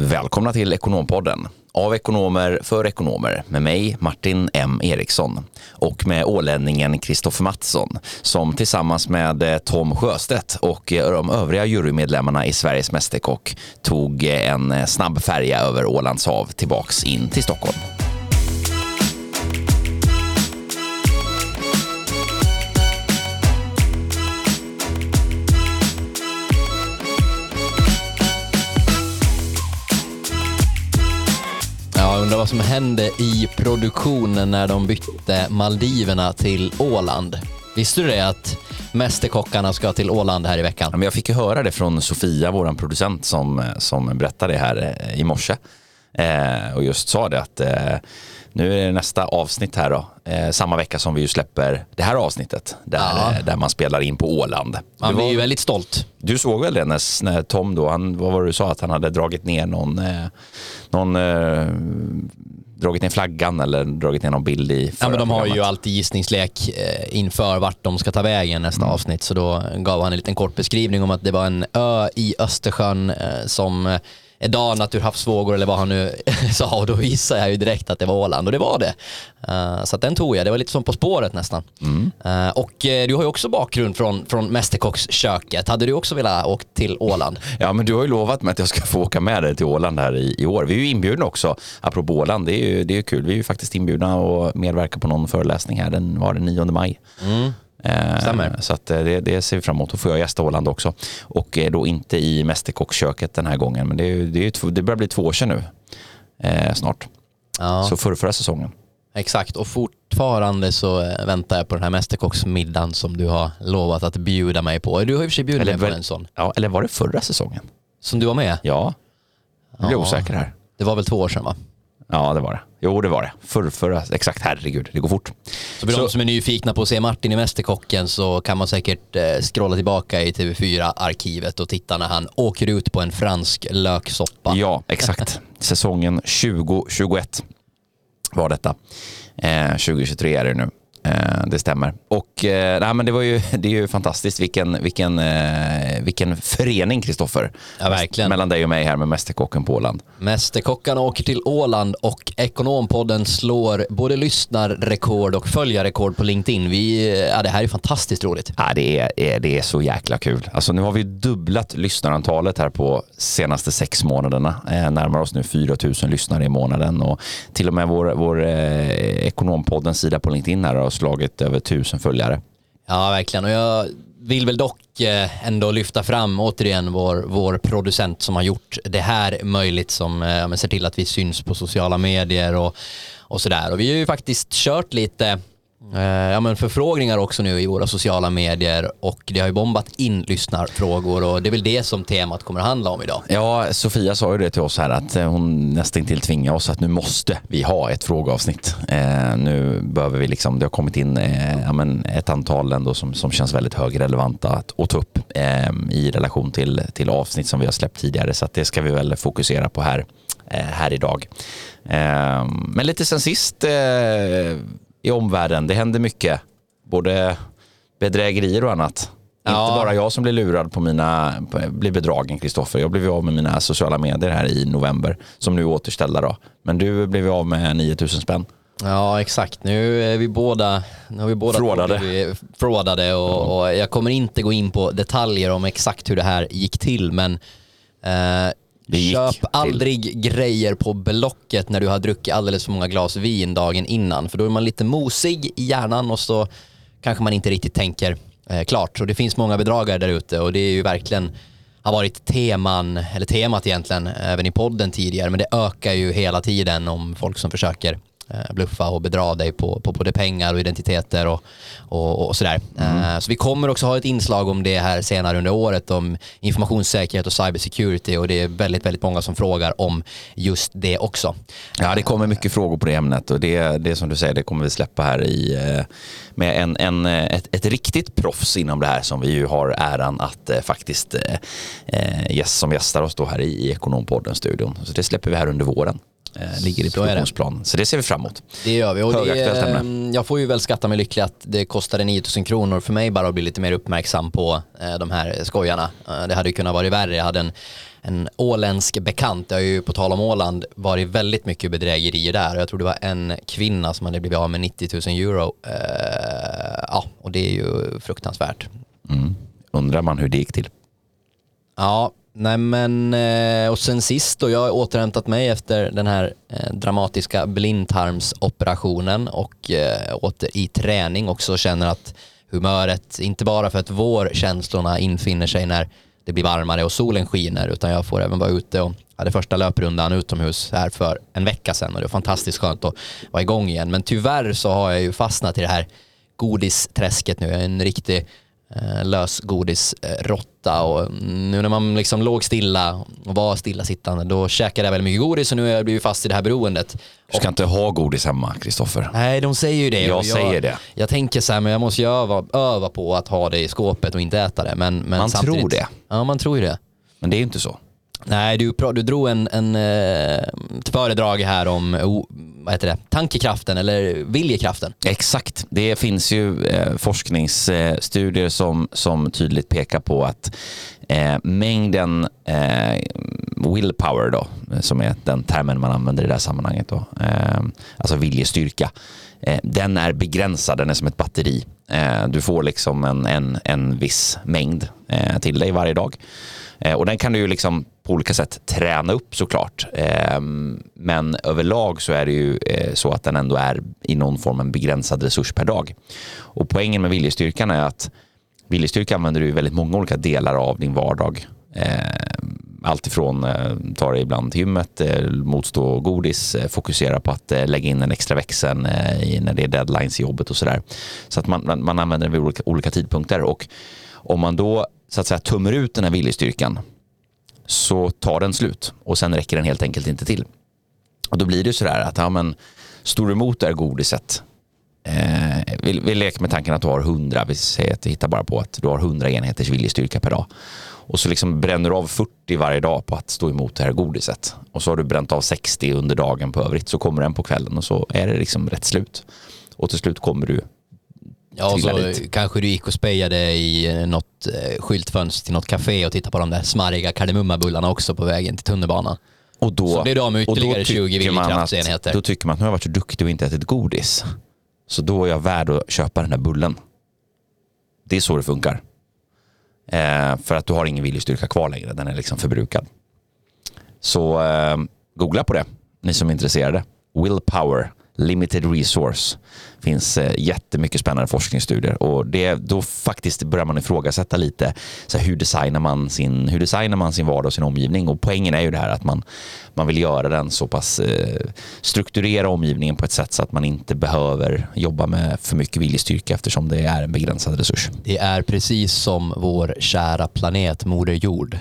Välkomna till Ekonompodden. Av ekonomer för ekonomer med mig Martin M Eriksson och med ålänningen Kristoffer Mattsson som tillsammans med eh, Tom Sjöstedt och eh, de övriga jurymedlemmarna i Sveriges Mästerkock tog eh, en snabb färja över Ålands hav tillbaks in till Stockholm. Undrar vad som hände i produktionen när de bytte Maldiverna till Åland. Visste du det att Mästerkockarna ska till Åland här i veckan? Ja, men jag fick ju höra det från Sofia, vår producent, som, eh, som berättade det här eh, i morse. Eh, och just sa det att eh, nu är det nästa avsnitt här då, eh, samma vecka som vi ju släpper det här avsnittet där, Ja. eh, där man spelar in på Åland. Man blir ju väldigt stolt. Du såg väl det när, när Tom då, han, vad var det du sa, att han hade dragit ner någon, eh, någon eh, dragit ner flaggan eller dragit ner någon bild i Ja, men de har ju programmet. alltid gissningslek eh, inför vart de ska ta vägen nästa Mm. avsnitt. Så då gav han en liten kort beskrivning om att det var en ö i Östersjön eh, som danat ur havsvågor eller vad han nu sa och då gissade jag ju direkt att det var Åland och det var det. Eh, så den tog jag, det var lite som På spåret nästan. Mm. Eh, och eh, du har ju också bakgrund från, från Mästerkocksköket. Hade du också velat åka till Åland? Ja, men du har ju lovat mig att jag ska få åka med dig till Åland här i, i år. Vi är ju inbjudna också, apropå Åland. Det är ju, det är kul. Vi är ju faktiskt inbjudna och medverka på någon föreläsning här den, var den 9 maj. Eh, Stämmer. Så eh, det, det ser vi fram emot. Då får jag gästa Åland också. Och eh, då inte i Mästerkocksköket den här gången. Men det, det, det börjar bli två år sedan nu. Eh, snart. Ja. Så för, förra säsongen. Exakt, och fortfarande så eh, väntar jag på den här Mästerkocksmiddagen som du har lovat att bjuda mig på. Du har i och för sig bjudit mig på en sån. Ja, eller var det förra säsongen? Som du var med? Ja, nu blir jag Ja. osäker här. Det var väl två år sedan va? Ja, det var det. Jo, det var det. Förr, förra, exakt, herregud, det går fort. Så för de som är nyfikna på att se Martin i Mästerkocken så kan man säkert eh, scrolla tillbaka i TV4-arkivet och titta när han åker ut på en fransk löksoppa. Ja, exakt. Säsongen 2021 var detta. Eh, 2023 är det nu. Eh, det stämmer. Och eh, men det, var ju, det är ju fantastiskt. Vilken, vilken, eh, vilken förening, Kristoffer. Ja, verkligen. Mellan dig och mig här med Mästerkocken på Åland. Mästerkockarna åker till Åland och Ekonompodden slår både lyssnarrekord och följarrekord på LinkedIn. Vi, ja, det här är fantastiskt roligt. Ja, det, är, är- det är så jäkla kul. Alltså, nu har vi dubblat lyssnarantalet här på senaste sex månaderna. Eh, närmar oss nu 4 000 lyssnare i månaden och till och med vår, vår eh, Ekonompoddens sida på LinkedIn här har slagit över tusen följare. Ja, verkligen. Och jag vill väl dock eh, ändå lyfta fram återigen vår, vår producent som har gjort det här möjligt, som eh, ja, men ser till att vi syns på sociala medier och, och sådär. Och vi har ju faktiskt kört lite eh, ja, men förfrågningar också nu i våra sociala medier och det har ju bombat in lyssnarfrågor och det är väl det som temat kommer att handla om idag. Ja, Sofia sa ju det till oss här att eh, hon nästan till tvingar oss att nu måste vi ha ett frågeavsnitt. Eh, nu behöver vi liksom, det har kommit in eh, ja, men ett antal ändå som, som känns väldigt högrelevanta att, att ta upp eh, i relation till, till avsnitt som vi har släppt tidigare. Så att det ska vi väl fokusera på här, eh, här idag. Eh, men lite sen sist eh, i omvärlden, det händer mycket. Både bedrägerier och annat. Ja. Inte bara jag som blir lurad på mina, blir bedragen Kristoffer. Jag blev ju av med mina sociala medier här i november som nu är återställda då. Men du blev av med 9000 spänn. Ja, exakt. Nu är vi båda, nu har vi båda Frådade. frådade och, och jag kommer inte gå in på detaljer om exakt hur det här gick till, men eh, köp till. aldrig grejer på Blocket när du har druckit alldeles för många glas vin dagen innan, för då är man lite mosig i hjärnan och så kanske man inte riktigt tänker eh, klart. Och det finns många bedragare där ute och det är ju verkligen har varit teman, eller temat egentligen, även i podden tidigare, men det ökar ju hela tiden om folk som försöker bluffa och bedra dig på, på både pengar och identiteter och, och, och sådär. Eh, Så vi kommer också ha ett inslag om det här senare under året om informationssäkerhet och cybersecurity och det är väldigt, väldigt många som frågar om just det också. Ja, det kommer mycket frågor på det ämnet och det, det som du säger, det kommer vi släppa här i, eh, med en, en, eh, ett, ett riktigt proffs inom det här som vi ju har äran att eh, faktiskt eh, eh, gäst, som gästar oss då här i Ekonompodden-studion. Så det släpper vi här under våren. Eh, ligger i produktionsplanen. Så det ser vi fram emot. Det gör vi. Och det, ämne. jag får ju väl skatta mig lycklig att det kostade 9000 kronor för mig bara att bli lite mer uppmärksam på eh, de här skojarna. Eh, det hade ju kunnat vara värre. Jag hade en, en åländsk bekant, det har ju på tal om Åland varit väldigt mycket bedrägerier där. Jag tror det var en kvinna som hade blivit av med 90 000 euro. Eh, ja, och det är ju fruktansvärt. Mm. Undrar man hur det gick till. Ja, nej men eh, och sen sist då, jag har återhämtat mig efter den här eh, dramatiska blindtarmsoperationen och eh, åter i träning också känner att humöret, inte bara för att vårkänslorna infinner sig när det blir varmare och solen skiner utan jag får även vara ute och hade första löprundan utomhus här för en vecka sedan och det var fantastiskt skönt att vara igång igen. Men tyvärr så har jag ju fastnat i det här godisträsket nu. Jag är en riktig eh, lösgodisrotta och nu när man liksom låg stilla och var stillasittande då käkade jag väldigt mycket godis och nu har jag blivit fast i det här beroendet. Du ska inte ha godis hemma, Kristoffer. Nej, de säger ju det. Jag Och säger det. Jag tänker så här, men jag måste ju öva, öva på att ha det i skåpet och inte äta det. Men, men Man samtidigt, tror det. Ja, man tror ju det. Men det är ju inte så. Nej, du, du drog en, en, eh, ett föredrag här om vad heter det? tankekraften eller viljekraften. Exakt. Det finns ju eh, forskningsstudier som, som tydligt pekar på att eh, mängden eh, willpower då, som är den termen man använder i det här sammanhanget då, eh, alltså viljestyrka, eh, den är begränsad, den är som ett batteri. Eh, du får liksom en, en, en viss mängd eh, till dig varje dag. Eh, och den kan du ju liksom på olika sätt träna upp såklart. Ehm, men överlag så är det ju eh, så att den ändå är i någon form en begränsad resurs per dag. Och poängen med viljestyrkan är att viljestyrka använder du i väldigt många olika delar av din vardag. Ehm, alltifrån eh, ta dig ibland till gymmet, eh, motstå godis, fokusera på att lägga in en extra växeln när det är deadlines i jobbet och sådär. Så att man, man, använder den vid olika, olika tidpunkter. Och om man då så att säga tömmer ut den här viljestyrkan så tar den slut och sen räcker den helt enkelt inte till. Och då blir det sådär att ja, men, står du emot det här godiset Eh, vi, vi leker med tanken att du har 100, vi säger att vi hittar bara på att du har 100 enheters viljestyrka per dag. Och så liksom bränner du av 40 varje dag på att stå emot det här godiset. Och så har du bränt av 60 under dagen på övrigt. Så kommer den på kvällen och så är det liksom rätt slut. Och till slut kommer du Ja, och så dit. kanske du gick och spejade i eh, något eh, skyltfönster till något café och tittade på de där smarriga kardemummabullarna också på vägen till tunnelbanan. Och då, Så blir du av med ytterligare 20 tycker man att- viljekraftsenheter. Då tycker man att nu har jag varit så duktig och inte ätit godis. Så då är jag värd att köpa den här bullen. Det är så det funkar. Eh, för att du har ingen viljestyrka kvar längre. Den är liksom förbrukad. Så eh, googla på det, ni som är intresserade. Willpower, limited resource. finns eh, jättemycket spännande forskningsstudier och det, då faktiskt börjar man ifrågasätta lite så här, hur, designar man sin, hur designar man sin vardag och sin omgivning och poängen är ju det här att man, man vill göra den så pass eh, strukturera omgivningen på ett sätt så att man inte behöver jobba med för mycket viljestyrka eftersom det är en begränsad resurs. Det är precis som vår kära planet Moder Jord.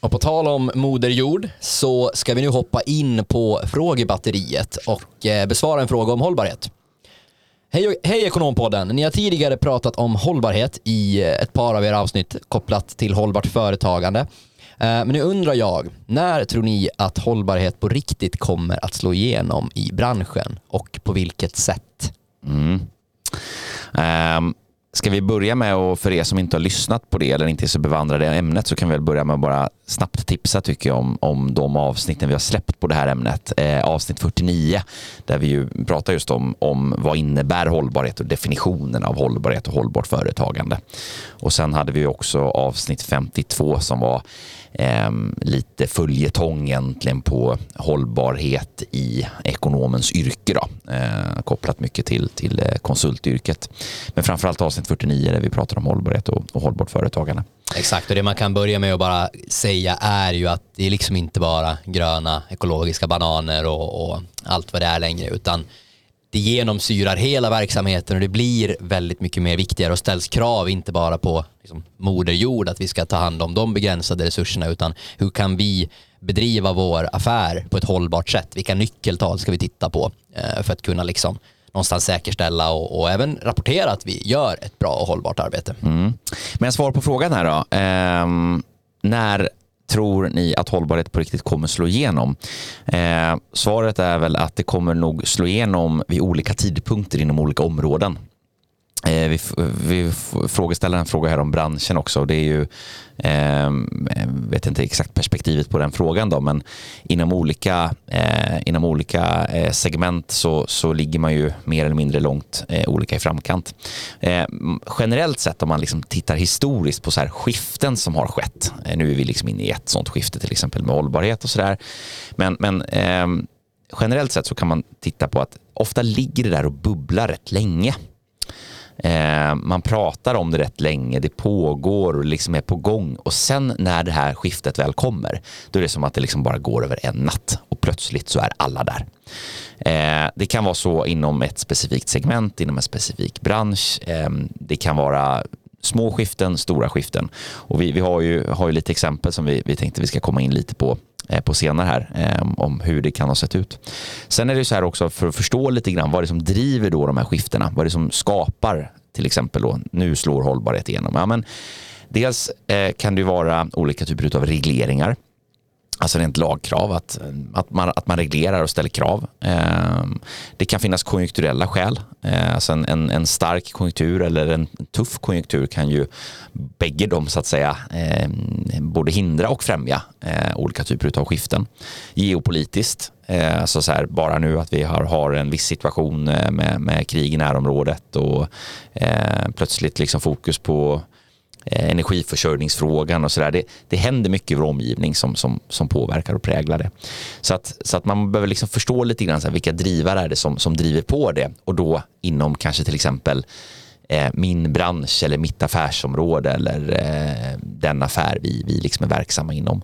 Och på tal om Moder Jord så ska vi nu hoppa in på frågebatteriet och eh, besvara en fråga om hållbarhet. Hej, hej Ekonompodden! Ni har tidigare pratat om hållbarhet i eh, ett par av era avsnitt kopplat till hållbart företagande. Eh, Men nu undrar jag, när tror ni att hållbarhet på riktigt kommer att slå igenom i branschen och på vilket sätt? Mm. Um ska vi börja med att för er som inte har lyssnat på det eller inte är så bevandrade i ämnet så kan vi väl börja med att bara snabbt tipsa tycker jag om, om de avsnitten vi har släppt på det här ämnet. Eh, avsnitt 49 där vi ju pratar just om, om vad innebär hållbarhet och definitionen av hållbarhet och hållbart företagande. Och sen hade vi också avsnitt 52 som var eh, lite följetong egentligen på hållbarhet i ekonomens yrke då, eh, kopplat mycket till, till eh, konsultyrket. Men framförallt avsnitt 49 där vi pratar om hållbarhet och, och hållbart företagande. Exakt, och det man kan börja med att bara säga är ju att det är liksom inte bara gröna ekologiska bananer och, och allt vad det är längre, utan det genomsyrar hela verksamheten och det blir väldigt mycket mer viktigare och ställs krav inte bara på liksom, moder jord att vi ska ta hand om de begränsade resurserna utan hur kan vi bedriva vår affär på ett hållbart sätt? Vilka nyckeltal ska vi titta på eh, för att kunna liksom någonstans säkerställa och, och även rapportera att vi gör ett bra och hållbart arbete? Mm. Men svar på frågan här då. Eh, när tror ni att hållbarhet på riktigt kommer slå igenom? Eh, svaret är väl att det kommer nog slå igenom vid olika tidpunkter inom olika områden. Eh, vi, vi frågeställaren frågar här om branschen också. Det är ju, eh, vet inte exakt perspektivet på den frågan då, men inom olika, eh, inom olika eh, segment så, så ligger man ju mer eller mindre långt eh, olika i framkant. Eh, generellt sett om man liksom tittar historiskt på så här skiften som har skett. Eh, nu är vi liksom inne i ett sånt skifte till exempel med hållbarhet och sådär. Men, men ehm, generellt sett så kan man titta på att ofta ligger det där och bubblar rätt länge. Eh, man pratar om det rätt länge, det pågår och liksom är på gång och sen när det här skiftet väl kommer, då är det som att det liksom bara går över en natt och plötsligt så är alla där. Eh, det kan vara så inom ett specifikt segment, inom en specifik bransch. Eh, det kan vara små skiften, stora skiften. Och vi, vi har, ju, har ju lite exempel som vi, vi tänkte vi ska komma in lite på Eh, på senare här eh, om hur det kan ha sett ut. Sen är det så här också för att förstå lite grann vad det är som driver då de här skiftena. Vad det är som skapar till exempel då nu slår hållbarhet igenom. Ja, men dels eh, kan det vara olika typer av regleringar Alltså rent lagkrav, att, att, man, att man reglerar och ställer krav. Ehm, det kan finnas konjunkturella skäl. Eh, alltså en, en, en, stark konjunktur eller en tuff konjunktur kan ju bägge de så att säga ehm, både hindra och främja eh, olika typer av skiften. Geopolitiskt, eh, alltså så här, bara nu att vi har, har en viss situation med, med krig i närområdet och plötsligt liksom fokus på Eh, energiförsörjningsfrågan och sådär. Det, det händer mycket i vår omgivning som, som, som påverkar och präglar det. Så att, så att man behöver liksom förstå lite grann så här, vilka drivare är det som, som driver på det och då inom kanske till exempel eh, min bransch eller mitt affärsområde eller eh, den affär vi, vi liksom är verksamma inom.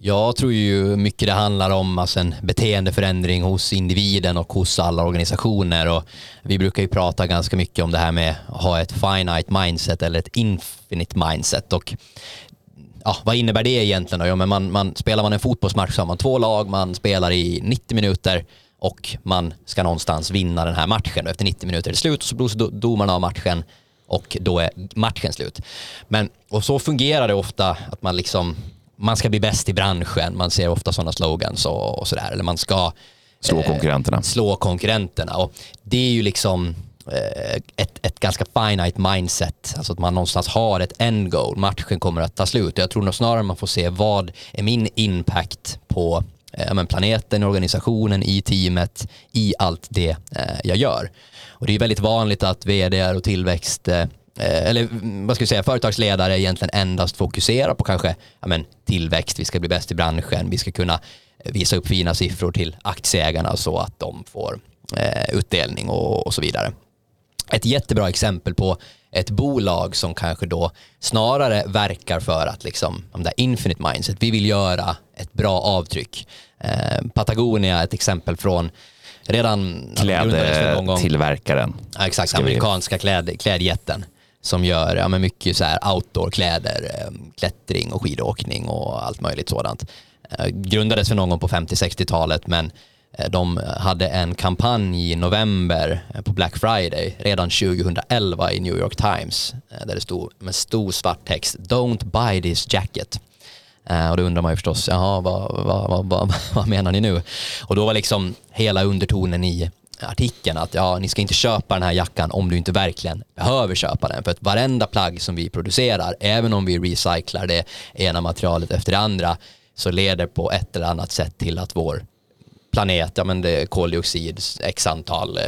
Jag tror ju mycket det handlar om alltså en beteendeförändring hos individen och hos alla organisationer. Och vi brukar ju prata ganska mycket om det här med att ha ett finite mindset eller ett infinite mindset. Och ja, vad innebär det egentligen? Då? Jo, men man, man, spelar man en fotbollsmatch så har man två lag, man spelar i 90 minuter och man ska någonstans vinna den här matchen. Efter 90 minuter är det slut och så blåser domarna av matchen och då är matchen slut. Men, och så fungerar det ofta att man liksom man ska bli bäst i branschen. Man ser ofta sådana slogans och, och sådär. Eller man ska slå eh, konkurrenterna. Slå konkurrenterna. Och det är ju liksom eh, ett, ett ganska finite mindset. Alltså att man någonstans har ett end goal. Matchen kommer att ta slut. Jag tror nog snarare man får se vad är min impact på eh, planeten, organisationen, i teamet, i allt det eh, jag gör. Och det är väldigt vanligt att vd och tillväxt eller vad ska vi säga, företagsledare egentligen endast fokuserar på kanske ja, men, tillväxt, vi ska bli bäst i branschen, vi ska kunna visa upp fina siffror till aktieägarna så att de får eh, utdelning och, och, så vidare. Ett jättebra exempel på ett bolag som kanske då snarare verkar för att liksom, om det infinite mindset, vi vill göra ett bra avtryck. Eh, Patagonia ett exempel från redan klädtillverkaren. Ja, exakt, amerikanska kläd, klädjätten som gör ja, men mycket så här outdoor-kläder, eh, klättring och skidåkning och allt möjligt sådant. Eh, grundades för någon gång på 50-60-talet men eh, de hade en kampanj i november på Black Friday redan 2011 i New York Times där det stod med stor svart text “Don't buy this jacket”. Och då undrar man ju förstås, jaha, vad, vad, vad, vad, menar ni nu? Och då var liksom hela undertonen i artikeln att ja, ni ska inte köpa den här jackan om du inte verkligen behöver köpa den. För att varenda plagg som vi producerar, även om vi recyclar det ena materialet efter det andra, så leder på ett eller annat sätt till att vår planet, ja men det är koldioxid, x antal, eh,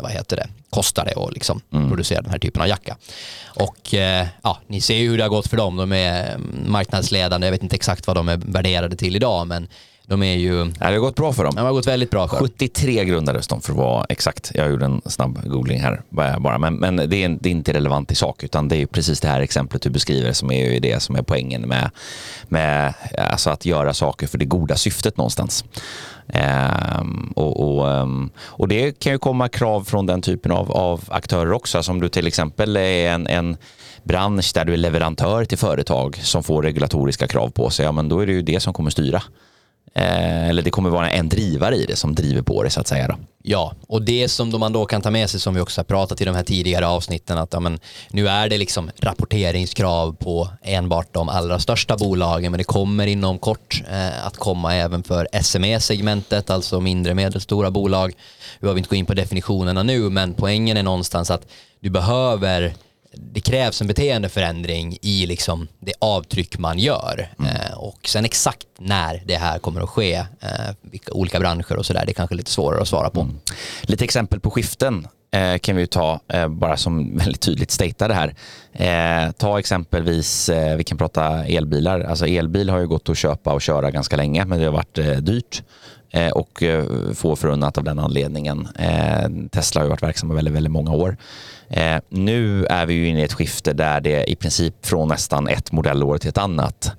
vad heter det, kostar det att liksom mm. producera den här typen av jacka. Och eh, ja, ni ser ju hur det har gått för dem. De är marknadsledande, jag vet inte exakt vad de är värderade till idag, men de är ju... Ja, det har gått bra för dem. Det har gått väldigt bra för 73 grundades de för att vara exakt. Jag gjorde en snabb googling här bara. Men, men det, är, det är inte relevant i sak utan det är precis det här exemplet du beskriver som är ju det som är poängen med, med alltså att göra saker för det goda syftet någonstans. Ehm, och, och, ehm, och, det kan ju komma krav från den typen av, av aktörer också. Som du till exempel är en, en bransch där du är leverantör till företag som får regulatoriska krav på sig. Ja, men då är det ju det som kommer styra. Eh, eller det kommer vara en drivare i det som driver på det så att säga. Då. Ja, och det som man då kan ta med sig som vi också har pratat i de här tidigare avsnitten att ja, men, nu är det liksom rapporteringskrav på enbart de allra största bolagen men det kommer inom kort eh, att komma även för SME-segmentet, alltså mindre medelstora bolag. Vi behöver inte gå in på definitionerna nu men poängen är någonstans att du behöver det krävs en beteendeförändring i liksom det avtryck man gör. Mm. Eh, och sen exakt när det här kommer att ske, eh, vilka olika branscher och sådär, det är kanske lite svårare att svara på. Mm. Lite exempel på skiften eh, kan vi ta, eh, bara som väldigt tydligt statear det här. Eh, ta exempelvis, eh, vi kan prata elbilar. Alltså elbil har ju gått att köpa och köra ganska länge, men det har varit dyrt Eh, och eh, få förunnat av den anledningen. Eh, Tesla har ju varit verksamma väldigt, väldigt många år. Nu är vi ju inne i ett skifte där det i princip från nästan ett modellår till ett annat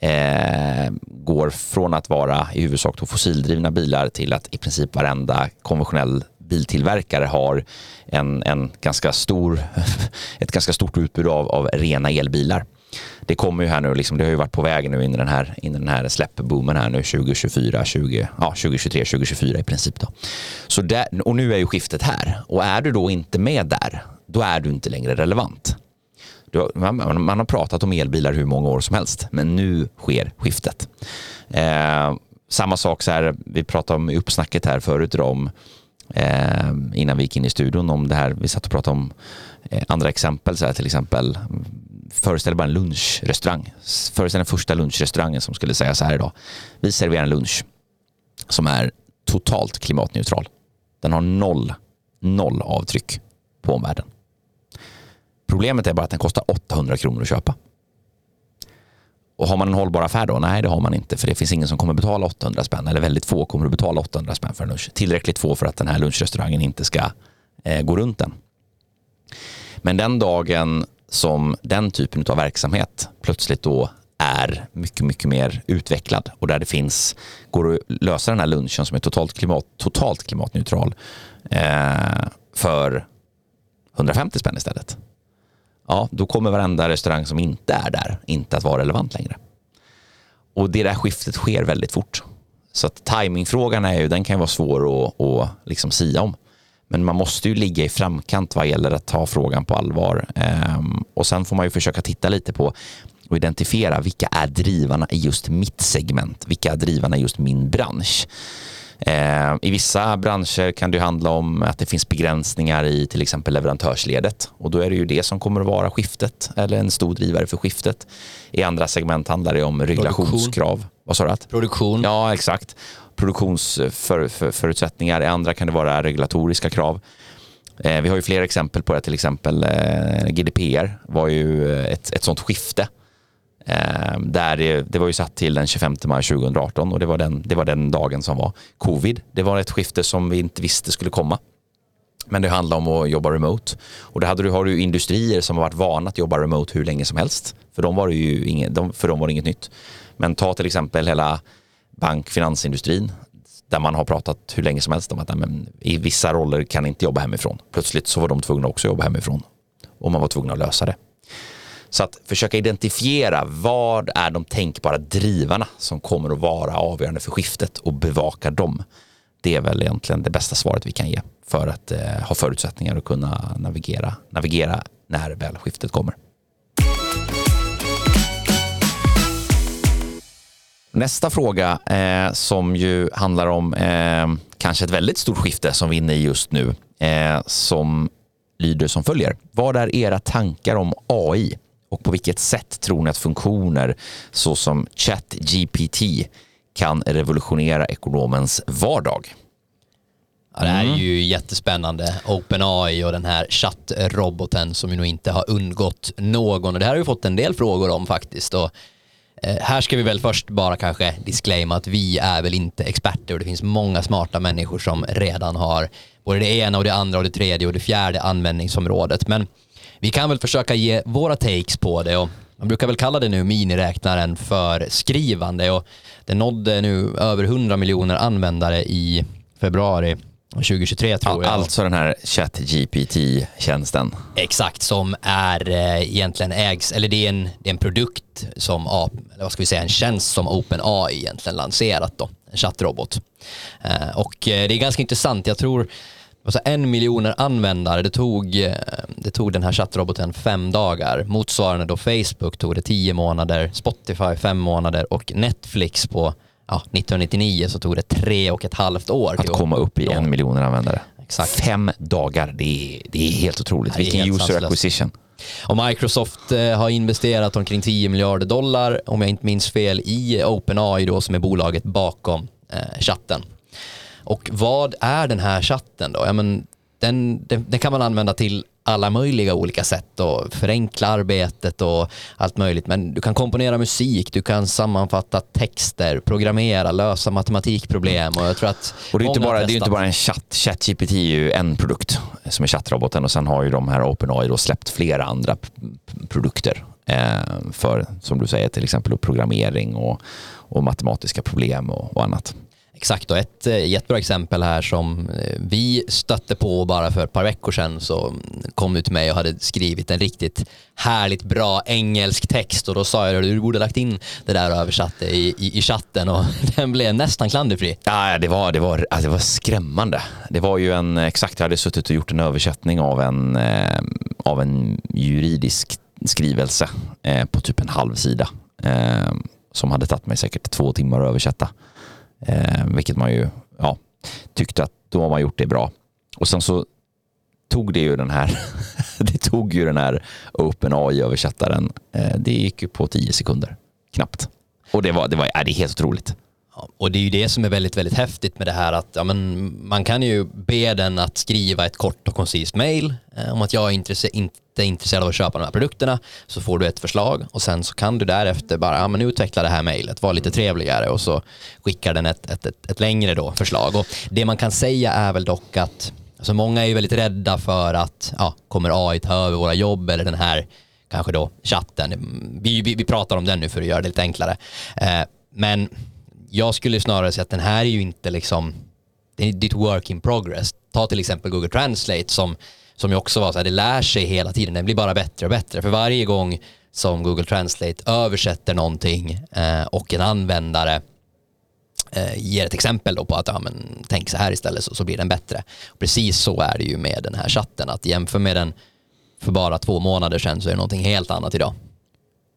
eh, går från att vara i huvudsak fossildrivna bilar till att i princip varenda konventionell biltillverkare har en, en ganska stor, ett ganska stort utbud av, av rena elbilar. Det kommer ju här nu, liksom, det har ju varit på väg nu in i den här, in i den här släppboomen här nu 2024, 20, ja, 2023, 2024 i princip. Då. Så där, och nu är ju skiftet här och är du då inte med där, då är du inte längre relevant. Du, man, man, har pratat om elbilar hur många år som helst, men nu sker skiftet. Eh, samma sak så här, vi pratade om i uppsnacket här förut om eh, innan vi gick in i studion om det här. Vi satt och pratade om eh, andra exempel, så här, till exempel föreställer bara en lunchrestaurang. Föreställ den första lunchrestaurangen som skulle säga så här idag. Vi serverar en lunch som är totalt klimatneutral. Den har noll, noll avtryck på omvärlden. Problemet är bara att den kostar 800 kronor att köpa. Och har man en hållbar affär då? Nej, det har man inte. För det finns ingen som kommer betala 800 spänn. Eller väldigt få kommer att betala 800 spänn för en lunch. Tillräckligt få för att den här lunchrestaurangen inte ska eh, gå runt den. Men den dagen som den typen av verksamhet plötsligt då är mycket, mycket mer utvecklad och där det finns, går att lösa den här lunchen som är totalt, klimat, totalt klimatneutral eh, för 150 spänn istället. Ja, då kommer varenda restaurang som inte är där inte att vara relevant längre. Och det där skiftet sker väldigt fort. Så att timingfrågan är ju, den kan ju vara svår att, att liksom sia om. Men man måste ju ligga i framkant vad gäller att ta frågan på allvar. Ehm, och sen får man ju försöka titta lite på och identifiera vilka är drivarna i just mitt segment? Vilka är drivarna i just min bransch? Ehm, I vissa branscher kan det handla om att det finns begränsningar i till exempel leverantörsledet och då är det ju det som kommer att vara skiftet eller en stor drivare för skiftet. I andra segment handlar det om reglationskrav. Produktion. Vad sa du? Produktion. Ja, exakt produktionsförutsättningar. I andra kan det vara regulatoriska krav. Eh, vi har ju flera exempel på det, till exempel eh, GDPR var ju eh, ett, ett sånt skifte. Eh, där det, det, var ju satt till den 25 maj 2018 och det var, den, det var den dagen som var covid. Det var ett skifte som vi inte visste skulle komma. Men det handlar om att jobba remote. Och det hade du, har du industrier som har varit vana att jobba remote hur länge som helst. För dem var det ju inget, för dem var det inget nytt. Men ta till exempel hela bank finansindustrin där man har pratat hur länge som helst om att men, i vissa roller kan inte jobba hemifrån. Plötsligt så var de tvungna också att jobba hemifrån och man var tvungna att lösa det. Så att försöka identifiera vad är de tänkbara drivarna som kommer att vara avgörande för skiftet och bevaka dem. Det är väl egentligen det bästa svaret vi kan ge för att eh, ha förutsättningar att kunna navigera, navigera när väl skiftet kommer. Nästa fråga eh, som ju handlar om eh, kanske ett väldigt stort skifte som vi är inne i just nu eh, som lyder som följer. Vad är era tankar om AI och på vilket sätt tror ni att funktioner såsom ChatGPT kan revolutionera ekonomens vardag? Ja, det här är mm. ju jättespännande. OpenAI och den här chattroboten som ju nog inte har undgått någon. Och det här har vi fått en del frågor om faktiskt. Och Eh, här ska vi väl först bara kanske disclaima att vi är väl inte experter och det finns många smarta människor som redan har både det ena och det andra och det tredje och det fjärde användningsområdet. Men vi kan väl försöka ge våra takes på det och man brukar väl kalla det nu miniräknaren för skrivande och det nådde nu över 100 miljoner användare i februari 2023 tror jag. Alltså den här ChatGPT-tjänsten. Exakt, som är eh, egentligen ägs, eller det är en, det är en produkt som, eller vad ska vi säga, en tjänst som OpenAI egentligen lanserat då, en chattrobot. Eh, och eh, det är ganska intressant, jag tror alltså en miljoner användare, det tog, det tog den här chattroboten fem dagar. Motsvarande då Facebook tog det tio månader, Spotify fem månader och Netflix på ja, 1999 så tog det tre och ett halvt år. Att komma upp i en miljon användare. Exakt. Fem dagar, det är, det är helt otroligt. Vilken helt user sanslöst. acquisition. Och Microsoft eh, har investerat omkring 10 miljarder dollar, om jag inte minns fel, i OpenAI då som är bolaget bakom eh, chatten. Och vad är den här chatten då? Ja, men den, den, den kan man använda till alla möjliga olika sätt och förenkla arbetet och allt möjligt. Men du kan komponera musik, du kan sammanfatta texter, programmera, lösa matematikproblem och jag tror att Och det är, inte bara, det är inte testat. bara en chatt. ChatGPT är ju en produkt som är chattroboten och sen har ju de här OpenAI då släppt flera andra produkter eh, för, som du säger, till exempel programmering och, och matematiska problem och, och annat. Exakt, och ett eh, jättebra exempel här som eh, vi stötte på bara för ett par veckor sedan så kom du till mig och hade skrivit en riktigt härligt bra engelsk text och då sa jag att du borde lagt in det där och översatt det i, i, i chatten och den blev nästan klanderfri. Ja, det var, det, var, alltså det var skrämmande. Det var ju en, exakt, jag hade suttit och gjort en översättning av en, eh, av en juridisk skrivelse på typ en halv sida. Som hade tagit mig säkert två timmar att översätta. Eh, vilket man ju ja, tyckte att då har man gjort det bra. Och sen så tog det ju den här, det tog ju den här OpenAI-översättaren, eh, det gick ju på tio sekunder, knappt. Och det var, det var, ja, det är helt otroligt. Ja, och det är ju det som är väldigt, väldigt häftigt med det här att ja, men man kan ju be den att skriva ett kort och koncist mail eh, om att jag är intresse, inte är intresserad av att köpa de här produkterna så får du ett förslag och sen så kan du därefter bara ja, men utveckla det här mailet, var lite trevligare och så skickar den ett, ett, ett, ett längre då förslag. Och det man kan säga är väl dock att alltså många är ju väldigt rädda för att ja, kommer AI ta över våra jobb eller den här kanske då chatten. Vi, vi, vi pratar om den nu för att göra det lite enklare. Eh, men jag skulle snarare säga att den här är ju inte liksom, det är ett work in progress. Ta till exempel Google Translate som, som ju också var så här, det lär sig hela tiden, den blir bara bättre och bättre. För varje gång som Google Translate översätter någonting eh, och en användare eh, ger ett exempel då på att ja, men, tänk så här istället så, så blir den bättre. Precis så är det ju med den här chatten, att jämför med den för bara två månader sedan så är det någonting helt annat idag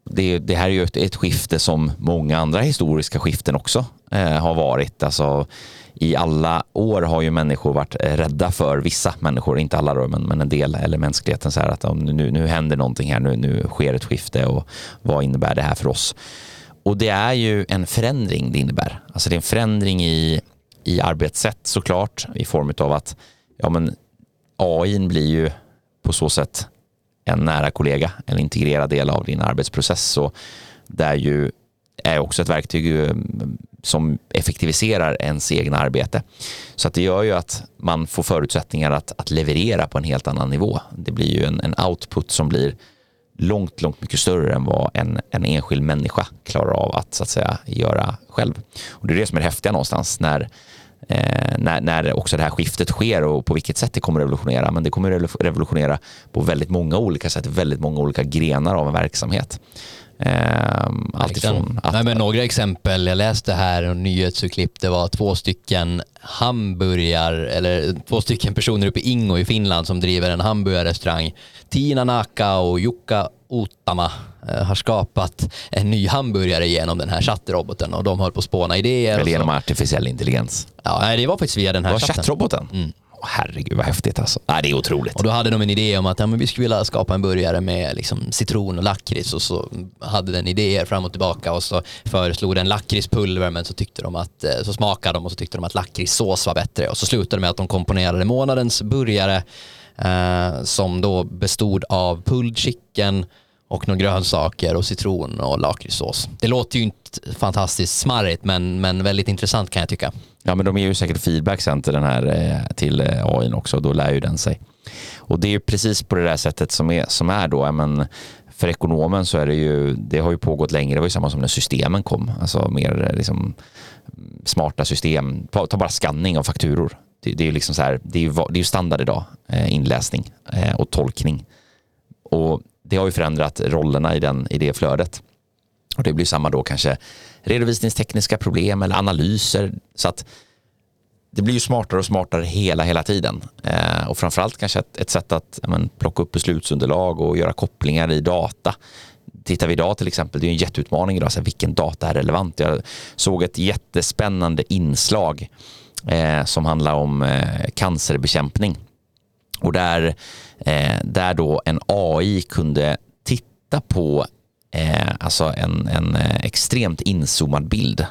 det, det här är ju ett, ett skifte som många andra historiska skiften också eh, har varit. Alltså, I alla år har ju människor varit eh, rädda för vissa människor, inte alla då, men, men en del, eller mänskligheten, så här att om nu, nu händer någonting här, nu, nu sker ett skifte och vad innebär det här för oss? Och det är ju en förändring det innebär. Alltså det är en förändring i, i arbetssätt såklart, i form av att ja, men AI blir ju på så sätt en nära kollega, en integrerad del av din arbetsprocess. Och där ju är också ett verktyg eh, som effektiviserar ens egna arbete. Så att det gör ju att man får förutsättningar att, att leverera på en helt annan nivå. Det blir ju en, en output som blir långt, långt mycket större än vad en, en enskild människa klarar av att, så att säga, göra själv. Och det är det som är det häftiga någonstans när eh, när, när också det här skiftet sker och på vilket sätt det kommer revolutionera. Men det kommer revolutionera på väldigt många olika sätt, väldigt många olika grenar av en verksamhet. Eh, alltifrån att, Nej, men några exempel, jag läste här en nyhetsurklipp, det var två stycken hamburgar, eller två stycken personer uppe i Ingo i Finland som driver en hamburgarrestaurang. Tina Naka och Jukka Utama eh, har skapat en ny hamburgare genom den här chattroboten och de höll på att spåna idéer. eller så. genom artificiell intelligens. Ja, nej, det var faktiskt via den Det här var chatten. chattroboten. Åh, herregud vad häftigt alltså. Nej, det är otroligt. Och då hade de en idé om att ja, men vi skulle vilja skapa en burgare med liksom, citron och lakrits och så hade den idéer fram och tillbaka och så föreslog den lakritspulver men så tyckte de att, eh, så smakade de och så tyckte de att lakritssås var bättre och så slutade det med att de komponerade månadens burgare eh, som då bestod av pulled chicken och några grönsaker och citron och lakritssås. Det låter ju inte fantastiskt smarrigt men, men väldigt intressant kan jag tycka. Ja, men de ger ju säkert feedback sen till den här eh, till eh, AI också. Då lär ju den sig. Och det är ju precis på det där sättet som är, som är då. Men för ekonomen så är det ju, det har ju pågått längre. Det var ju samma som när systemen kom. Alltså mer eh, liksom smarta system. Ta bara skanning av fakturor. det, det är ju liksom så här, det är ju, det är ju standard idag, inläsning och tolkning. Och det har ju förändrat rollerna i, den, i det flödet. Och det blir samma då kanske redovisningstekniska problem eller analyser. Så att det blir ju smartare och smartare hela, hela tiden. Eh, och framförallt kanske ett, ett sätt att men, plocka upp beslutsunderlag och göra kopplingar i data. Tittar vi idag till exempel, det är en jätteutmaning idag, så här, vilken data är relevant? Jag såg ett jättespännande inslag eh, som handlar om eh, cancerbekämpning. Och där, eh, där då en AI kunde titta på eh, alltså en, en eh, extremt inzoomad bild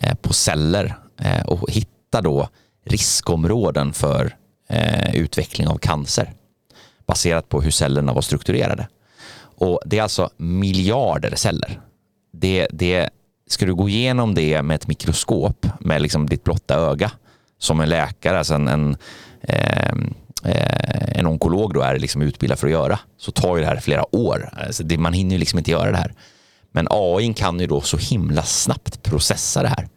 eh, på celler eh, och hitta då riskområden för eh, utveckling av cancer baserat på hur cellerna var strukturerade. Och det är alltså miljarder celler. Det, det, ska du gå igenom det med ett mikroskop med liksom ditt blotta öga som en läkare, alltså en, en, eh, Eh, en onkolog då är liksom utbildad för att göra, så tar ju det här flera år. Alltså det, man hinner ju liksom inte göra det här. Men AI kan ju då så himla snabbt processa det här.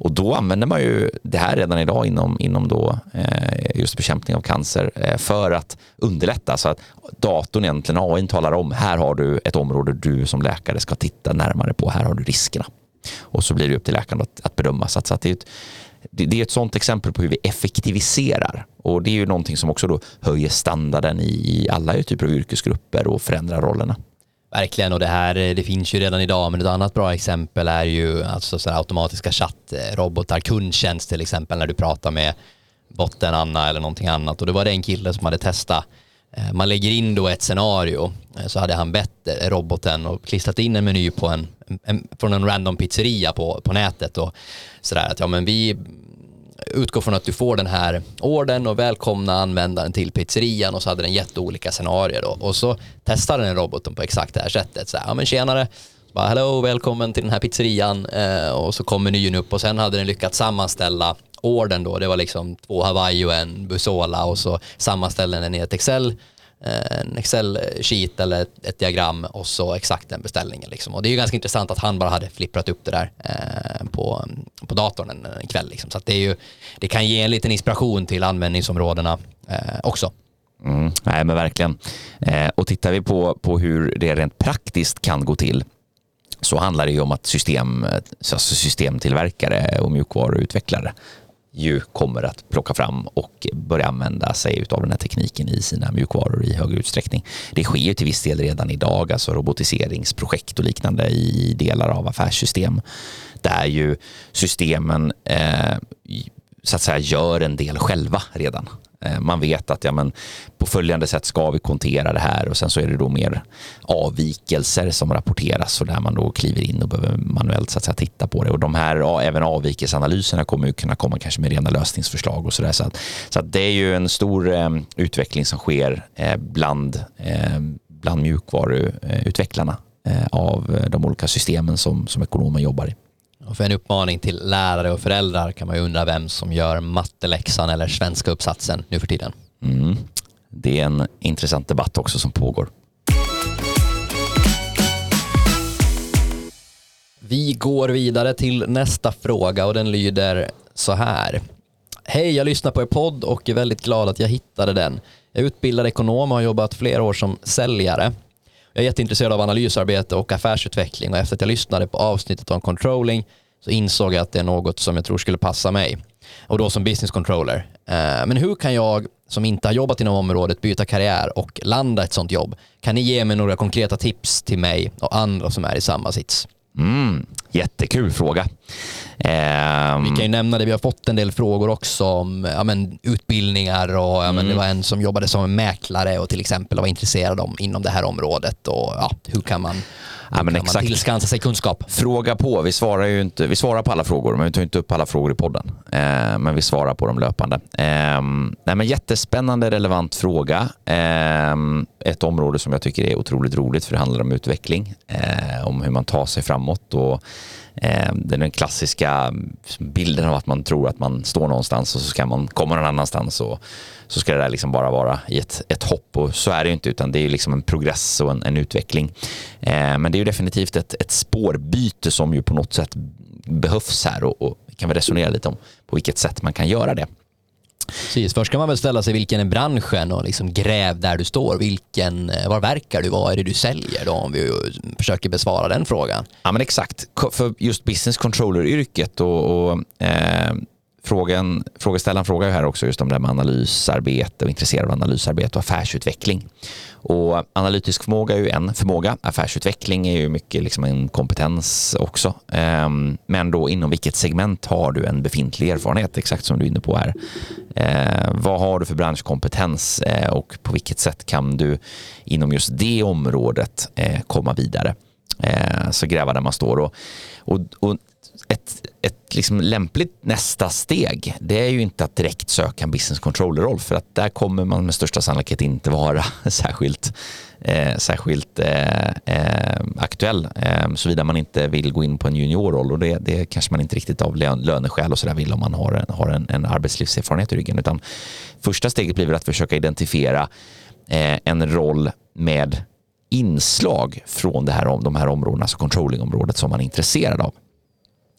Och då använder man ju det här redan idag inom, inom då, eh, just bekämpning av cancer eh, för att underlätta. Så att datorn egentligen, AI talar om, här har du ett område du som läkare ska titta närmare på, här har du riskerna. Och så blir det upp till läkaren att, att bedöma. Så att, så att det, är ett, det, det är ett sånt exempel på hur vi effektiviserar. Och det är ju någonting som också då höjer standarden i, i alla typer av yrkesgrupper och förändrar rollerna. Verkligen, och det här eh, det finns ju redan idag, men ett annat bra exempel är ju alltså så här automatiska chattrobotar, kundtjänst till exempel, när du pratar med botten Anna eller någonting annat. Och det var det en kille som hade testat. Eh, man lägger in då ett scenario, eh, så hade han bett eh, roboten och klistrat in en meny på en, en, från en random pizzeria på, på nätet och sådär att ja men vi utgår från att du får den här orden och välkomna användaren till pizzerian och så hade den jätteolika scenarier då. Och så testade den roboten på exakt det här sättet. Så här, ja men tjenare, bara, hello, välkommen till den här pizzerian eh, och så kom menyn upp och sen hade den lyckats sammanställa orden då. Det var liksom två Hawaii och en Busola och så sammanställde den i ett Excel eh, en Excel-sheet eller ett, diagram och så exakt den beställningen. Liksom. Och det är ju ganska intressant att han bara hade flipprat upp det där eh, på, på datorn en, en kväll. Liksom. Så att det, är ju, det kan ge en liten inspiration till användningsområdena eh, också. Mm, nej, men verkligen. Eh, och tittar vi på, på hur det rent praktiskt kan gå till så handlar det ju om att system, eh, alltså systemtillverkare och mjukvaruutvecklare ju kommer att plocka fram och börja använda sig av den här tekniken i sina mjukvaror i högre utsträckning. Det sker ju till viss del redan idag, alltså robotiseringsprojekt och liknande i delar av affärssystem där ju systemen eh, så att säga gör en del själva redan. Eh, man vet att ja, men på följande sätt ska vi kontera det här och sen så är det då mer avvikelser som rapporteras och där man då kliver in och behöver manuellt så att säga, titta på det. Och de här även avvikelseanalyserna kommer ju kunna komma kanske med rena lösningsförslag och sådär. Så, att, så att det är ju en stor eh, utveckling som sker eh, bland, eh, bland mjukvaruutvecklarna eh, av de olika systemen som, som ekonomer jobbar i. Och för en uppmaning till lärare och föräldrar kan man ju undra vem som gör matteläxan eller svenska uppsatsen nu för tiden. Mm. Det är en intressant debatt också som pågår. Vi går vidare till nästa fråga och den lyder så här. Hej, jag lyssnar på er podd och är väldigt glad att jag hittade den. Jag är utbildad ekonom och har jobbat flera år som säljare. Jag är jätteintresserad av analysarbete och affärsutveckling och efter att jag lyssnade på avsnittet om controlling så insåg jag att det är något som jag tror skulle passa mig. Och då som business controller. Eh, men hur kan jag som inte har jobbat inom området byta karriär och landa ett sånt jobb? Kan ni ge mig några konkreta tips till mig och andra som är i samma sits? Mm. Jättekul fråga. Ehm, Vi kan ju nämna det, vi har fått en del frågor också om ja, men, utbildningar och ja, men, det var en som jobbade som mäklare och till exempel var intresserad om inom det här området och ja, hur kan man, Ja, men kan man exakt. tillskansa sig kunskap? Fråga på. Vi svarar ju inte, vi svarar på alla frågor, men vi tar inte upp alla frågor i podden. Eh, men vi svarar på dem löpande. Eh, nej, men jättespännande, relevant fråga. Eh, ett område som jag tycker är otroligt roligt, för det handlar om utveckling, eh, om hur man tar sig framåt. Och, Eh, den klassiska bilden av att man tror att man står någonstans och så ska man komma någon annanstans och så ska det där liksom bara vara i ett, ett hopp och så är det ju inte utan det är liksom en progress och en, en utveckling. Eh, men det är ju definitivt ett, ett spårbyte som ju på något sätt behövs här och, och vi kan vi resonera lite om på vilket sätt man kan göra det. Precis. Först kan man väl ställa sig vilken är branschen och liksom gräv där du står. Vilken, eh, var verkar du? Vad är det du säljer då? Om vi eh, försöker besvara den frågan. Ja men exakt. För just business controller-yrket och, och eh, frågan, frågeställaren frågar ju här också just om det här med analysarbete och intresserad av analysarbete och affärsutveckling. Och analytisk förmåga är ju en förmåga. Affärsutveckling är ju mycket liksom en kompetens också. Ehm, men då inom vilket segment har du en befintlig erfarenhet? Exakt som du är inne på här. Ehm, vad har du för branschkompetens eh, och på vilket sätt kan du inom just det området eh, komma vidare? Eh, så gräva där man står. Och, och, och ett, ett liksom lämpligt nästa steg det är ju inte att direkt söka en business controller-roll för att där kommer man med största sannolikhet inte vara särskilt, eh, särskilt eh, eh, aktuell eh, såvida man inte vill gå in på en juniorroll och det, det kanske man inte riktigt av löneskäl och sådär vill om man har, en, har en, en arbetslivserfarenhet i ryggen utan första steget blir väl att försöka identifiera eh, en roll med inslag från det här, de här områdena, alltså controllingområdet som man är intresserad av.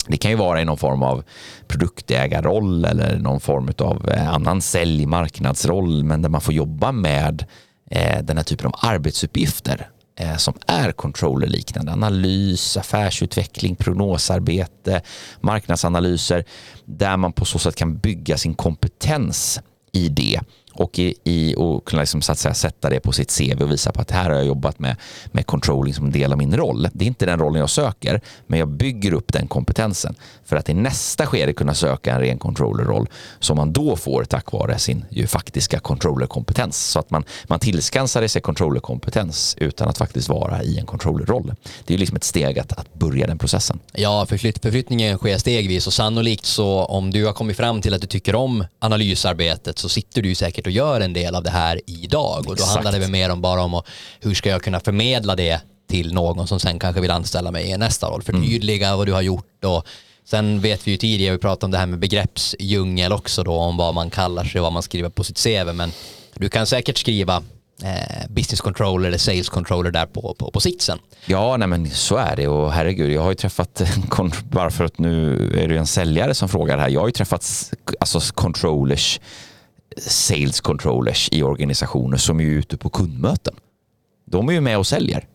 Det kan ju vara i någon form av produktägarroll eller någon form av eh, annan säljmarknadsroll, men där man får jobba med eh, den här typen av arbetsuppgifter eh, som är controllerliknande. Analys, affärsutveckling, prognosarbete, marknadsanalyser där man på så sätt kan bygga sin kompetens i det och, i, i, och kunna liksom, så att säga, sätta det på sitt CV och visa på att här har jag jobbat med, med controlling som en del av min roll. Det är inte den rollen jag söker, men jag bygger upp den kompetensen för att i nästa skede kunna söka en ren controllerroll som man då får tack vare sin ju, faktiska controllerkompetens. Så att man, man tillskansar sig controllerkompetens utan att faktiskt vara i en controllerroll. Det är liksom ett steg att, att börja den processen. Ja, förflytt, förflyttningen sker stegvis och sannolikt så om du har kommit fram till att du tycker om analysarbetet så sitter du säkert och gör en del av det här idag. Och då Exakt. handlar det väl mer om bara om hur ska jag kunna förmedla det till någon som sen kanske vill anställa mig i nästa roll. Förtydliga mm. vad du har gjort och sen vet vi ju tidigare, vi pratade om det här med begreppsdjungel också då, om vad man kallar sig och vad man skriver på sitt CV. Men du kan säkert skriva eh, business controller eller sales controller där på, på, på sitsen. Ja, nej men så är det och herregud, jag har ju träffat, bara för att nu är det en säljare som frågar här, jag har ju träffat alltså controllers sales controllers i organisationer som är ute på kundmöten. De är ju med och säljer